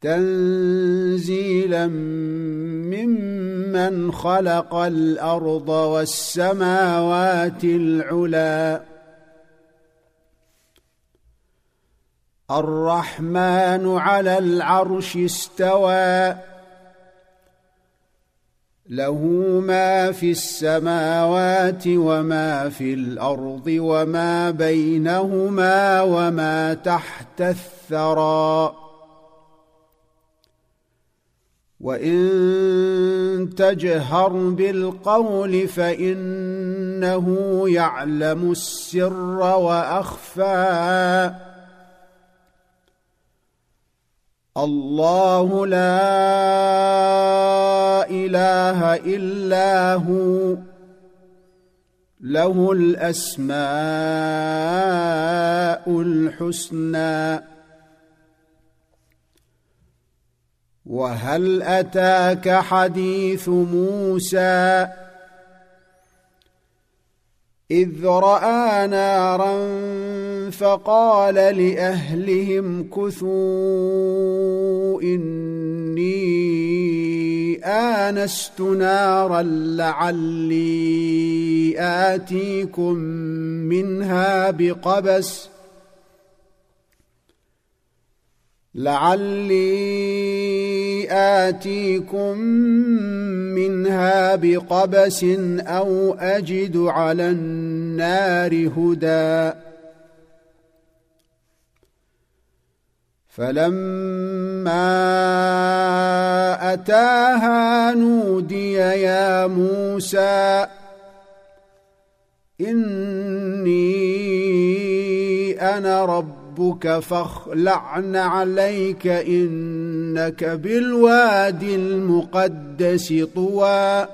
تنزيلا ممن خلق الأرض والسماوات العلى الرحمن على العرش استوى. له ما في السماوات وما في الأرض وما بينهما وما تحت الثرى. وان تجهر بالقول فانه يعلم السر واخفى الله لا اله الا هو له الاسماء الحسنى وهل أتاك حديث موسى؟ إذ رأى نارا فقال لأهلهم كثوا إني آنست نارا لعلي آتيكم منها بقبس لعلي آتيكم منها بقبس أو أجد على النار هدى. فلما أتاها نودي يا موسى إني أنا رب ربك فاخلعن عليك إنك بالوادي المقدس طوى.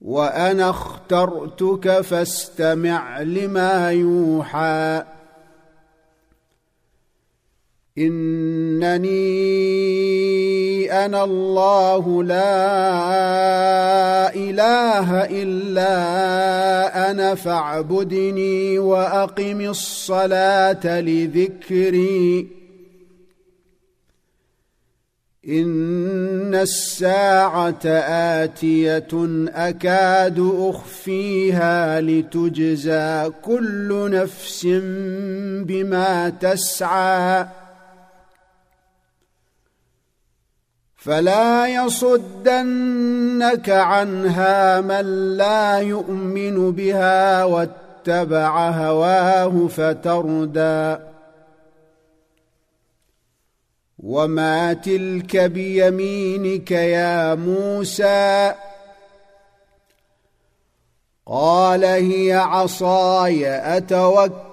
وأنا اخترتك فاستمع لما يوحى. إنني أنا الله لا إله إلا أنا فاعبدني وأقم الصلاة لذكري. إن الساعة آتية أكاد أخفيها لتجزى كل نفس بما تسعى. فلا يصدنك عنها من لا يؤمن بها واتبع هواه فتردى. وما تلك بيمينك يا موسى؟ قال هي عصاي أتوكل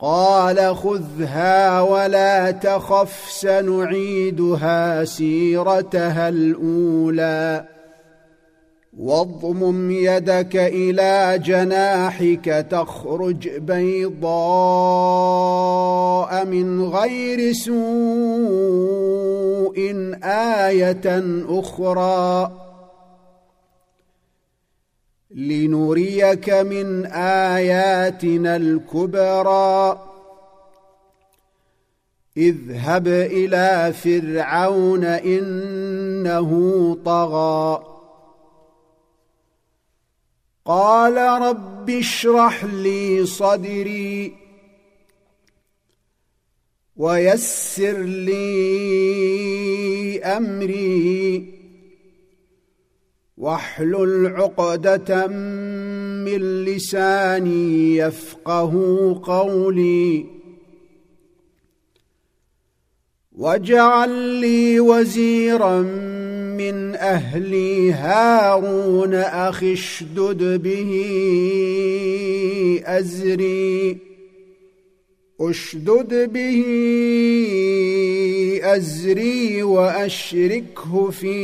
قال خذها ولا تخف سنعيدها سيرتها الأولى. واضمم يدك إلى جناحك تخرج بيضاء من غير سوء آية أخرى. لنريك من آياتنا الكبرى. اذهب إلى فرعون إنه طغى. قال رب اشرح لي صدري ويسر لي أمري. واحلل عقدة من لساني يفقه قولي. واجعل لي وزيرا من أهلي هارون أخي اشدد به أزري. اشدد به أزري وأشركه في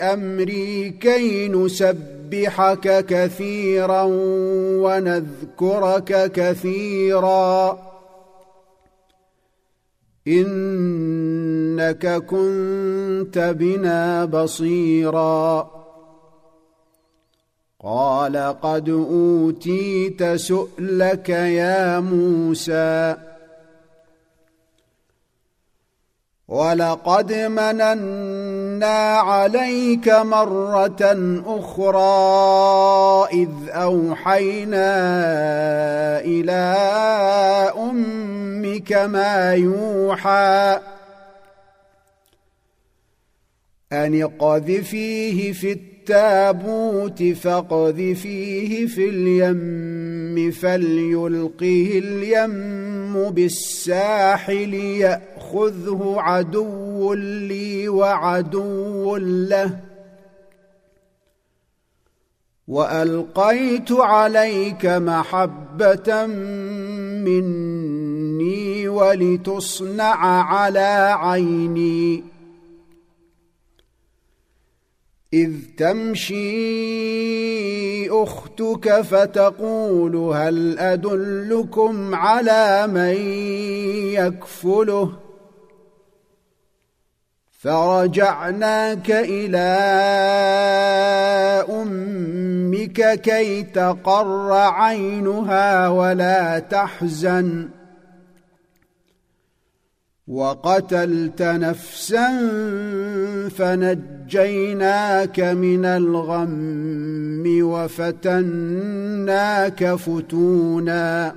أمري كي نسبحك كثيرا ونذكرك كثيرا. إنك كنت بنا بصيرا. قال قد أوتيت سؤلك يا موسى. ولقد مننا عليك مرة أخرى إذ أوحينا إلى أمك ما يوحى أن اقذفيه في التابوت فاقذفيه في اليم فليلقه اليم بالساحل يأخذه عدو لي وعدو له. وألقيت عليك محبة مني ولتصنع على عيني. إذ تمشي أختك فتقول هل أدلكم على من يكفله؟ فرجعناك إلى أمك كي تقر عينها ولا تحزن. وقتلت نفسا فنجيناك من الغم وفتناك فتونا.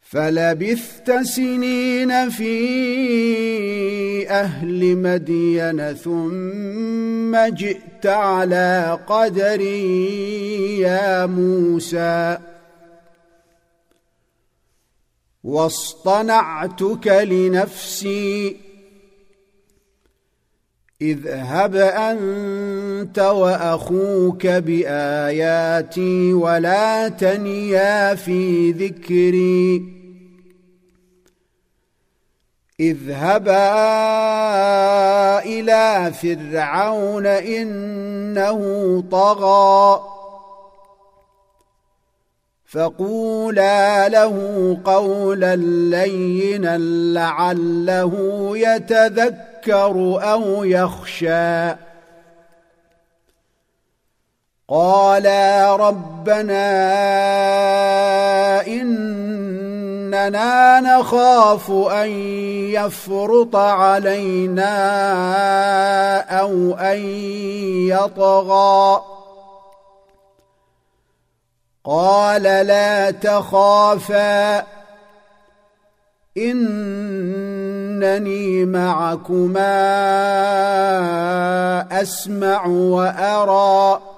فلبثت سنين في أهل مدين ثم جئت على قدري يا موسى. واصطنعتك لنفسي. اذهب أنت وأخوك بآياتي ولا تنيا في ذكري. اذهبا إلى فرعون إنه طغى. فقولا له قولا لينا لعله يتذكر أو يخشى قالا ربنا اننا نخاف ان يفرط علينا أو ان يطغى قال لا تخافا. إنني معكما أسمع وأرى.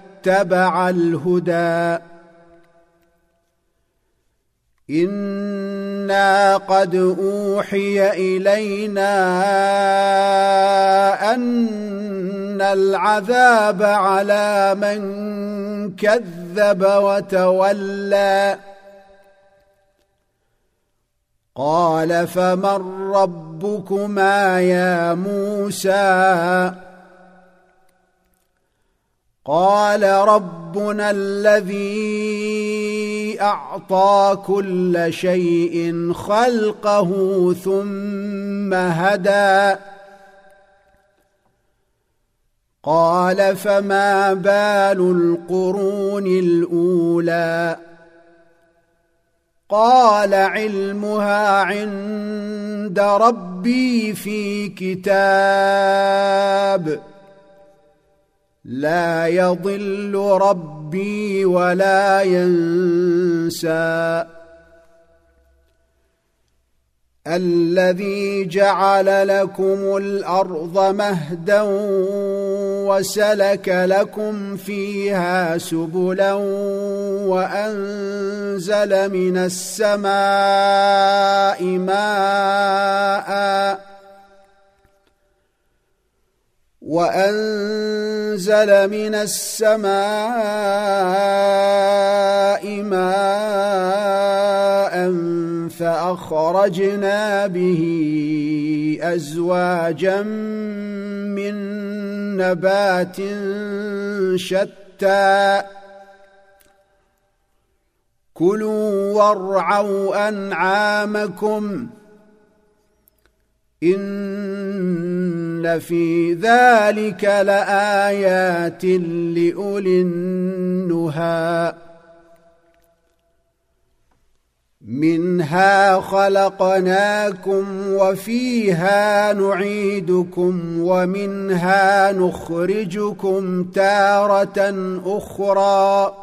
اتبع الهدى. إنا قد أوحي إلينا أن العذاب على من كذب وتولى. قال فمن ربكما يا موسى؟ قال ربنا الذي أعطى كل شيء خلقه ثم هدى. قال فما بال القرون الأولى. قال علمها عند ربي في كتاب. لا يضل ربي ولا ينسى. الذي جعل لكم الأرض مهدا وسلك لكم فيها سبلا وأنزل من السماء ماء وانزل من السماء ماء فأخرجنا به أزواجا من نبات شتى. كلوا وارعوا أنعامكم إن في ذلك لآيات لأولي النهى. منها خلقناكم وفيها نعيدكم ومنها نخرجكم تارة أخرى.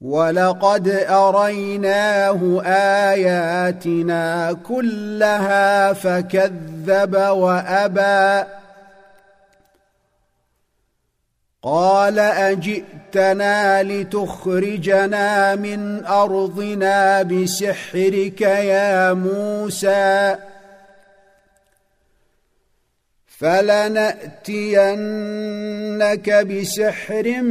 ولقد اريناه اياتنا كلها فكذب وابى قال اجئتنا لتخرجنا من ارضنا بسحرك يا موسى فلنأتينك بسحر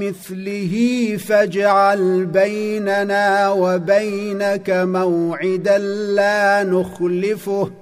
مثله فاجعل بيننا وبينك موعدا لا نخلفه.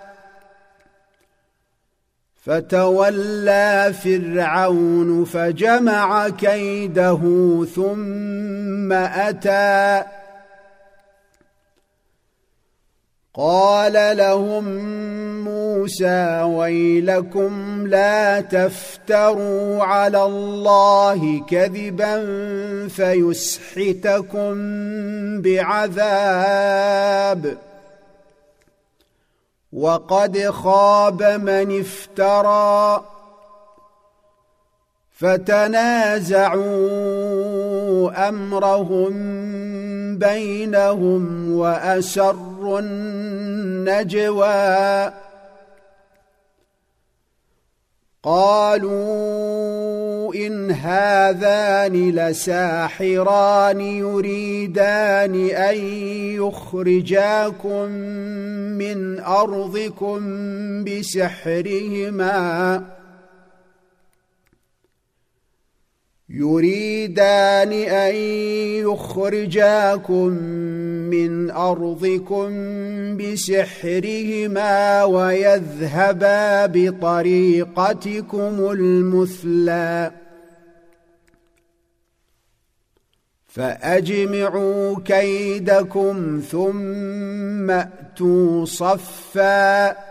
فتولى فرعون فجمع كيده ثم أتى. قال لهم موسى ويلكم لا تفتروا على الله كذبا فيسحتكم بعذاب. وقد خاب من افترى فتنازعوا أمرهم بينهم واسروا النجوى قالوا إن هذان لساحران يريدان أن يخرجاكم من أرضكم بسحرهما يريدان أن يخرجاكم من أرضكم بسحرهما ويذهبا بطريقتكم المثلى. فأجمعوا كيدكم ثم أتوا صفا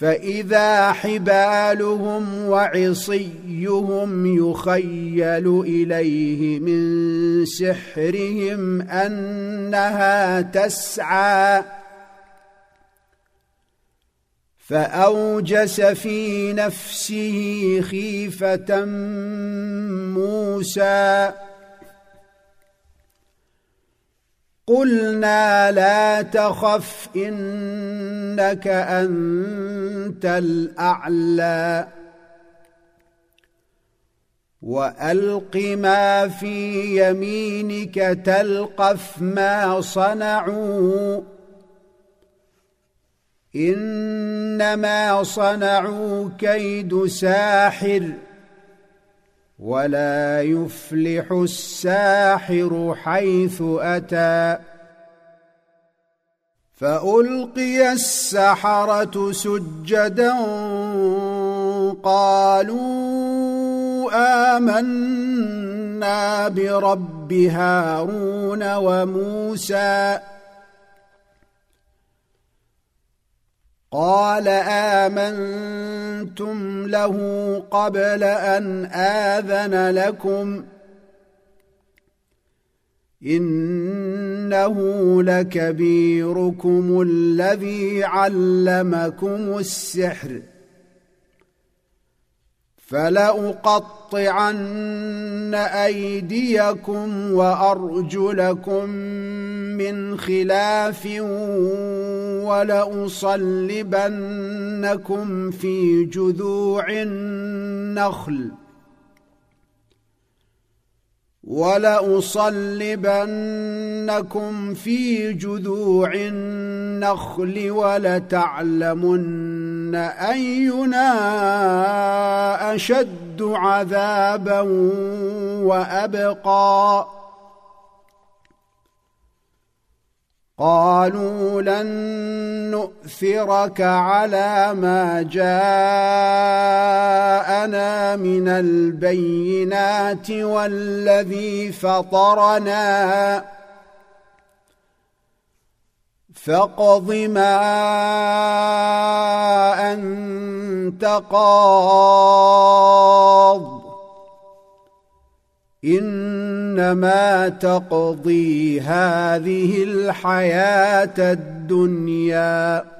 فإذا حبالهم وعصيهم يخيل إليه من سحرهم أنها تسعى فأوجس في نفسه خيفة موسى قلنا لا تخف إنك أنت الأعلى. وألق ما في يمينك تلقف ما صنعوا. إنما صنعوا كيد ساحر. ولا يفلح الساحر حيث اتى فالقي السحره سجدا قالوا امنا برب هارون وموسى قال آمنتم له قبل أن آذن لكم إنه لكبيركم الذي علمكم السحر فلأقطعن أيديكم وأرجلكم من خلاف ولأصلبنكم في جذوع النخل ولأصلبنكم في جذوع النخل ولتعلمن أينا أشد عذابا وأبقى. قالوا لن نؤثرك على ما جاءنا من البينات والذي فطرنا. فاقض ما أنت قاض. إنما تقضي هذه الحياة الدنيا.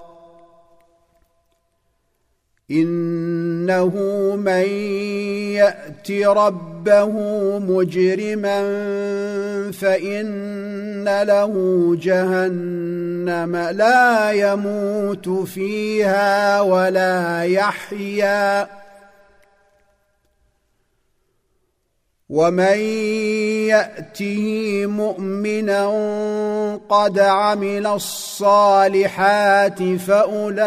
إنه من يأت ربه مجرما فإن له جهنم لا يموت فيها ولا يحيا ومن ياته مؤمنا قد عمل الصالحات فاولئك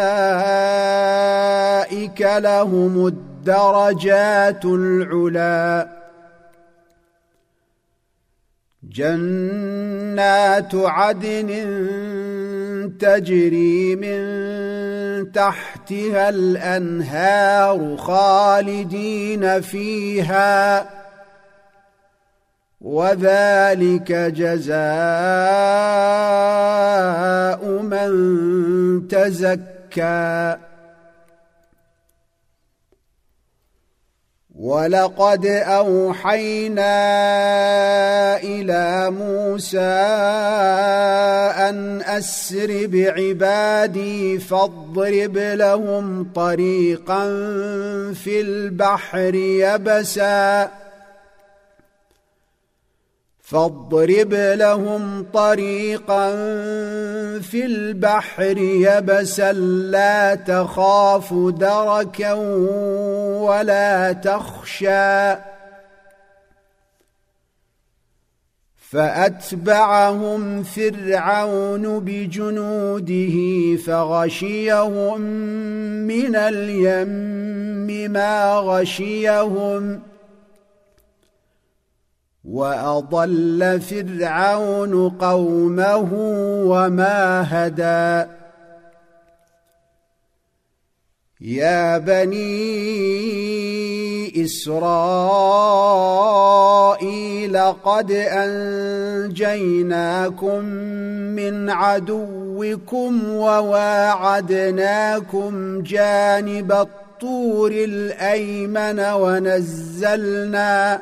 لهم الدرجات العلى جنات عدن تجري من تحتها الانهار خالدين فيها وذلك جزاء من تزكى. ولقد أوحينا إلى موسى أن أسر بعبادي فاضرب لهم طريقا في البحر يبسا. فاضرب لهم طريقا في البحر يبسا لا تخاف دركا ولا تخشى. فأتبعهم فرعون بجنوده فغشيهم من اليم ما غشيهم وأضل فرعون قومه وما هدى. يا بني إسرائيل قد أنجيناكم من عدوكم وواعدناكم جانب الطور الأيمن ونزلنا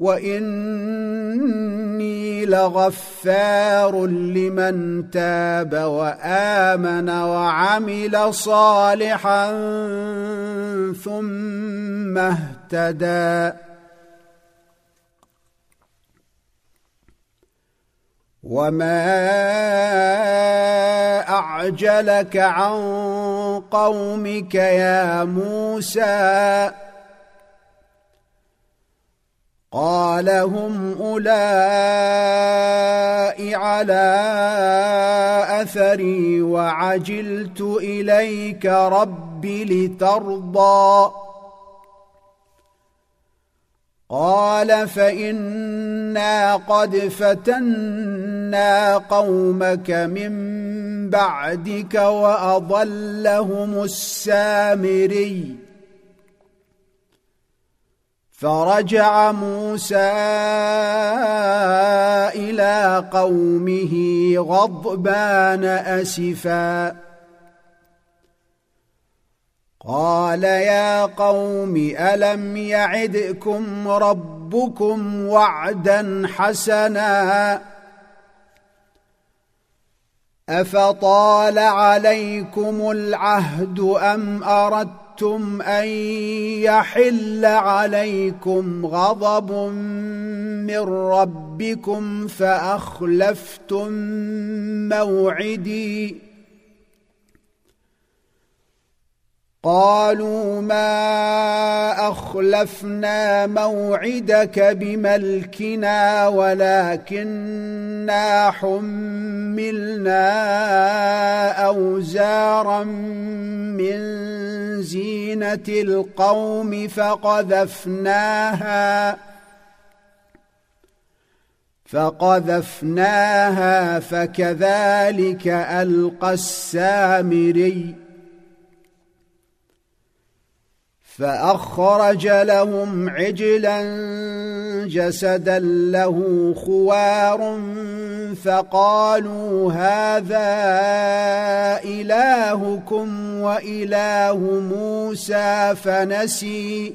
واني لغفار لمن تاب وامن وعمل صالحا ثم اهتدى وما اعجلك عن قومك يا موسى قال هم اولئك على اثري وعجلت اليك رب لترضى قال فانا قد فتنا قومك من بعدك واضلهم السامري فرجع موسى إلى قومه غضبان أسفا. قال يا قوم ألم يعدكم ربكم وعدا حسنا؟ أفطال عليكم العهد أم اردتم ان يحل عليكم غضب من ربكم فاخلفتم موعدي قالوا ما اخلفنا موعدك بملكنا ولكنا حملنا اوزارا من زينة القوم فقذفناها فقذفناها فكذلك ألقى السامري فأخرج لهم عجلا جسدا له خوار فقالوا هذا إلهكم وإله موسى فنسي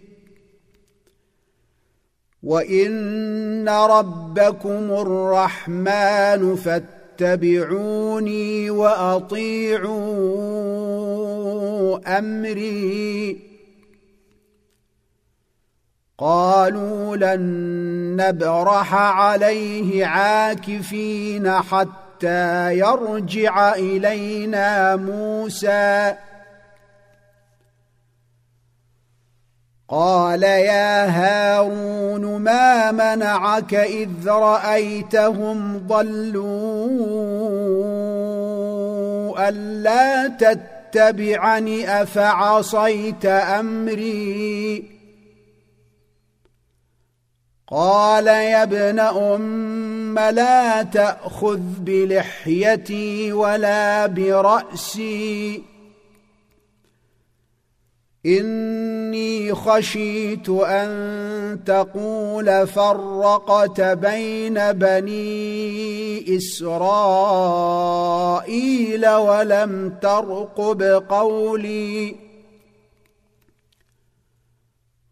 وان ربكم الرحمن فاتبعوني واطيعوا امري قالوا لن نبرح عليه عاكفين حتى يرجع الينا موسى قال يا هارون ما منعك إذ رأيتهم ضلوا ألا تتبعني أفعصيت أمري؟ قال يا ابن أم لا تأخذ بلحيتي ولا برأسي. إني خشيت أن تقول فرقت بين بني إسرائيل ولم ترقب قولي.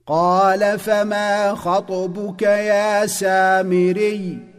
قال فما خطبك يا سامري؟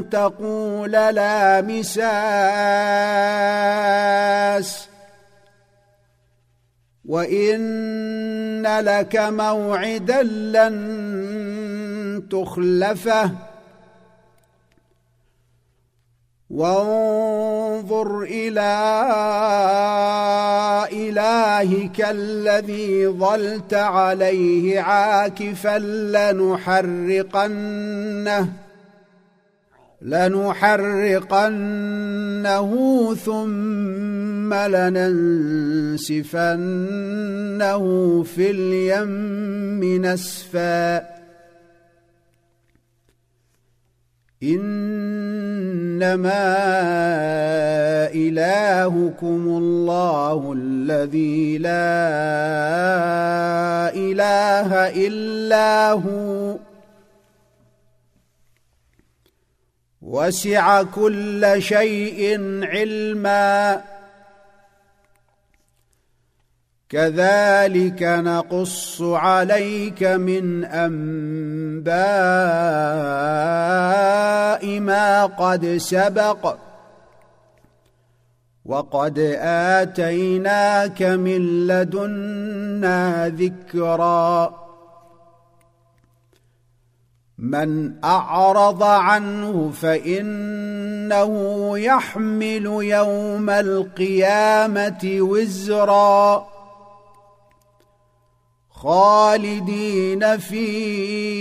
تقول لا مساس. وإن لك موعدا لن تخلفه. وانظر إلى إلهك الذي ظلت عليه عاكفا لنحرقنه. لنحرقنه ثم لننسفنه في اليم نسفا. إنما إلهكم الله الذي لا إله إلا هو. وسع كل شيء علما. كذلك نقص عليك من أنباء ما قد سبق. وقد آتيناك من لدنا ذكرا. من أعرض عنه فإنه يحمل يوم القيامة وزرا. خالدين فيه.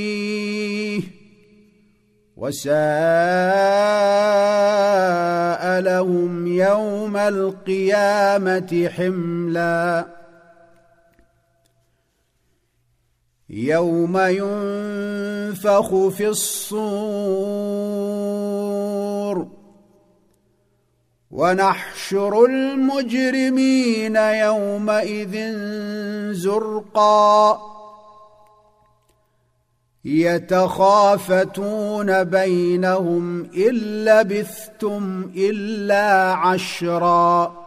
وساء لهم يوم القيامة حملا. يوم ينفخ في الصور ونحشر المجرمين يومئذ زرقا يتخافتون بينهم ان لبثتم الا عشرا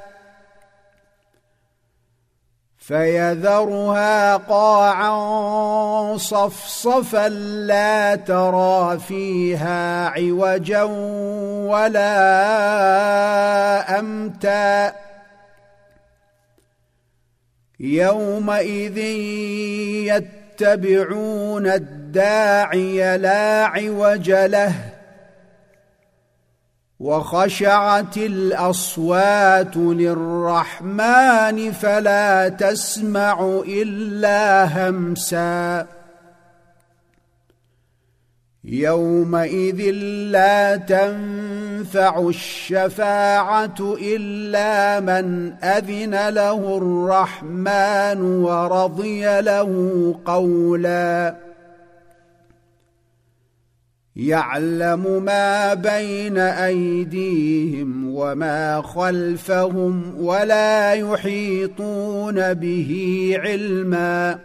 فيذرها قاعا صفصفا لا ترى فيها عوجا ولا أمتا. يومئذ يتبعون الداعي لا عوج له. وخشعت الأصوات للرحمن فلا تسمع إلا همسا. يومئذ لا تنفع الشفاعة إلا من أذن له الرحمن ورضي له قولا يعلم ما بين أيديهم وما خلفهم ولا يحيطون به علما.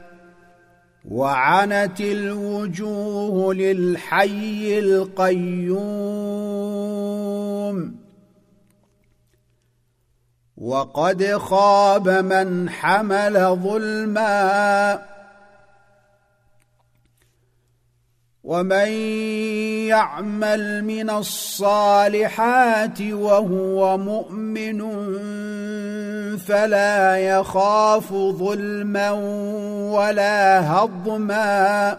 وعنت الوجوه للحي القيوم. وقد خاب من حمل ظلما. ومن يعمل من الصالحات وهو مؤمن فلا يخاف ظلما ولا هضما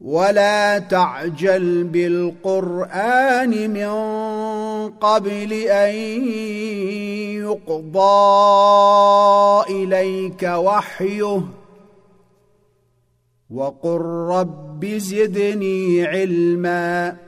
ولا تعجل بالقرآن من قبل أن يقضى إليك وحيه. وقل رب زدني علما.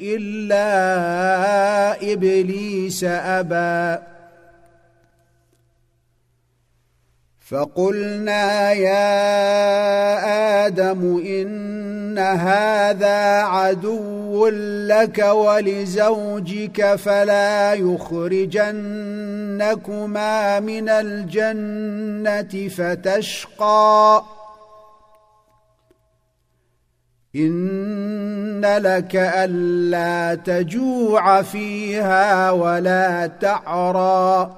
إلا إبليس أبى. فقلنا يا آدم إن هذا عدو لك ولزوجك فلا يخرجنكما من الجنة فتشقى. إن لك ألا تجوع فيها ولا تعرى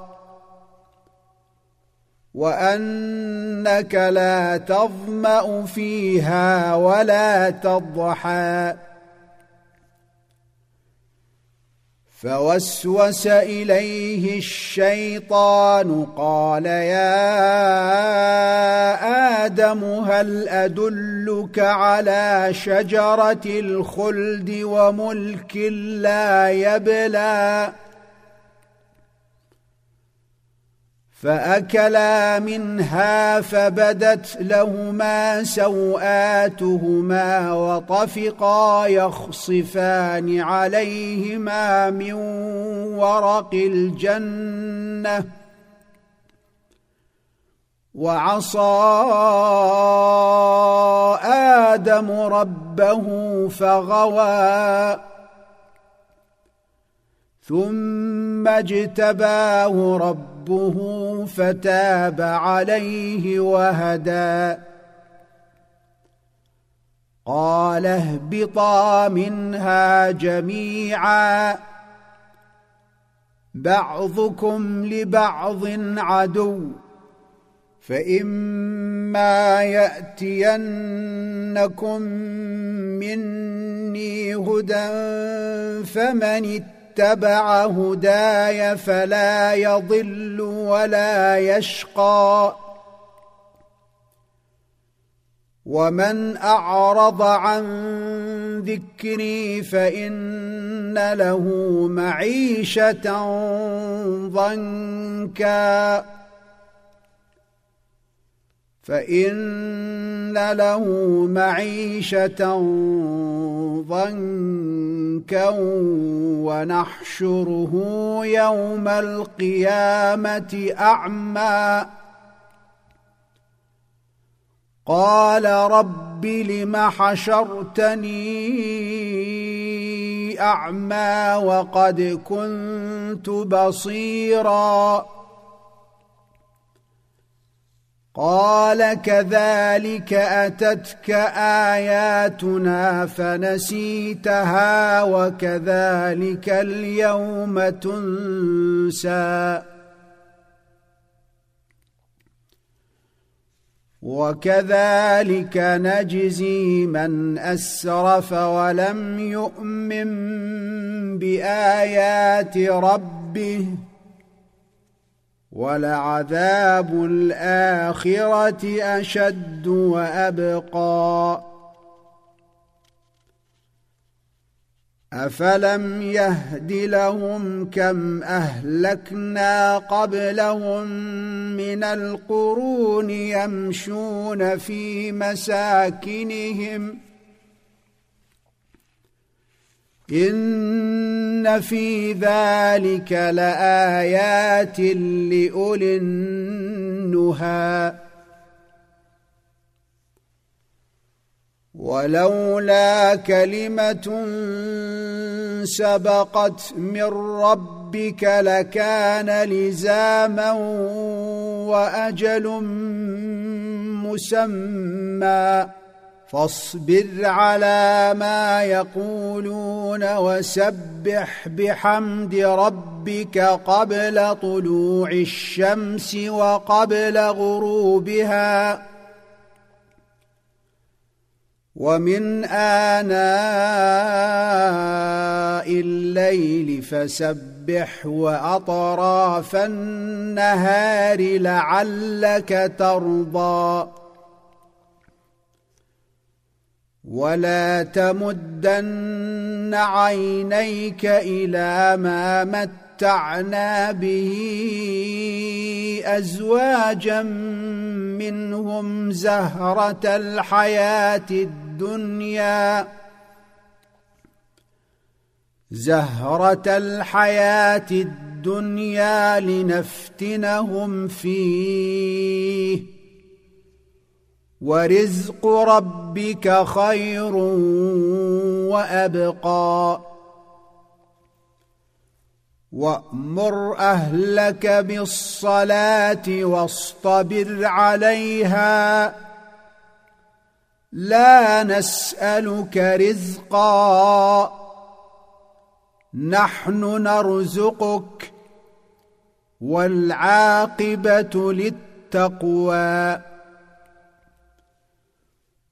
وأنك لا تظمأ فيها ولا تضحى فوسوس إليه الشيطان قال يا آدم هل أدلك على شجرة الخلد وملك لا يبلى فأكلا منها فبدت لهما سوآتهما وطفقا يخصفان عليهما من ورق الجنة وعصى آدم ربه فغوى ثم اجتباه ربه فتاب عليه وهدى. قال اهبطا منها جميعا. بعضكم لبعض عدو فإما يأتينكم مني هدى فمن اتبع هداي فلا يضل ولا يشقى. ومن أعرض عن ذكري فإن له معيشة ضنكا. فإن له معيشة ضنكا ونحشره يوم القيامة أعمى. قال رب لم حشرتني أعمى وقد كنت بصيرا قال كذلك أتتك آياتنا فنسيتها وكذلك اليوم تنسى. وكذلك نجزي من أسرف ولم يؤمن بآيات ربه ولعذاب الآخرة أشد وأبقى. أفلم يهد لهم كم أهلكنا قبلهم من القرون يمشون في مساكنهم إن في ذلك لآيات لأولي النهي ولولا كلمة سبقت من ربك لكان لزاما وأجل مسمى. فاصبر على ما يقولون وسبح بحمد ربك قبل طلوع الشمس وقبل غروبها. ومن آناء الليل فسبح وأطراف النهار لعلك ترضى. ولا تمدن عينيك إلى ما متعنا به ازواجا منهم زهره الحياة الدنيا زهره الحياة الدنيا لنفتنهم فيه ورزق ربك خير وأبقى. وأمر أهلك بالصلاة واصطبر عليها. لا نسألك رزقا. نحن نرزقك والعاقبة للتقوى.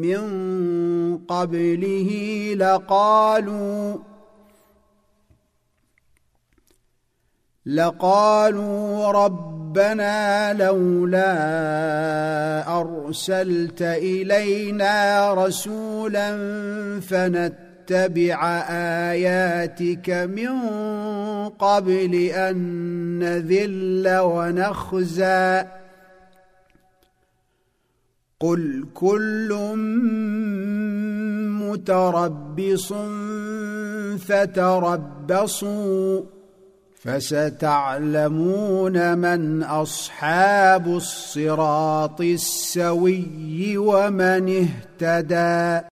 من قبله لقالوا لقالوا ربنا لولا أرسلت إلينا رسولا فنتبع آياتك من قبل أن نذل ونخزي قل كل متربص فتربصوا فستعلمون من أصحاب الصراط السوي ومن اهتدى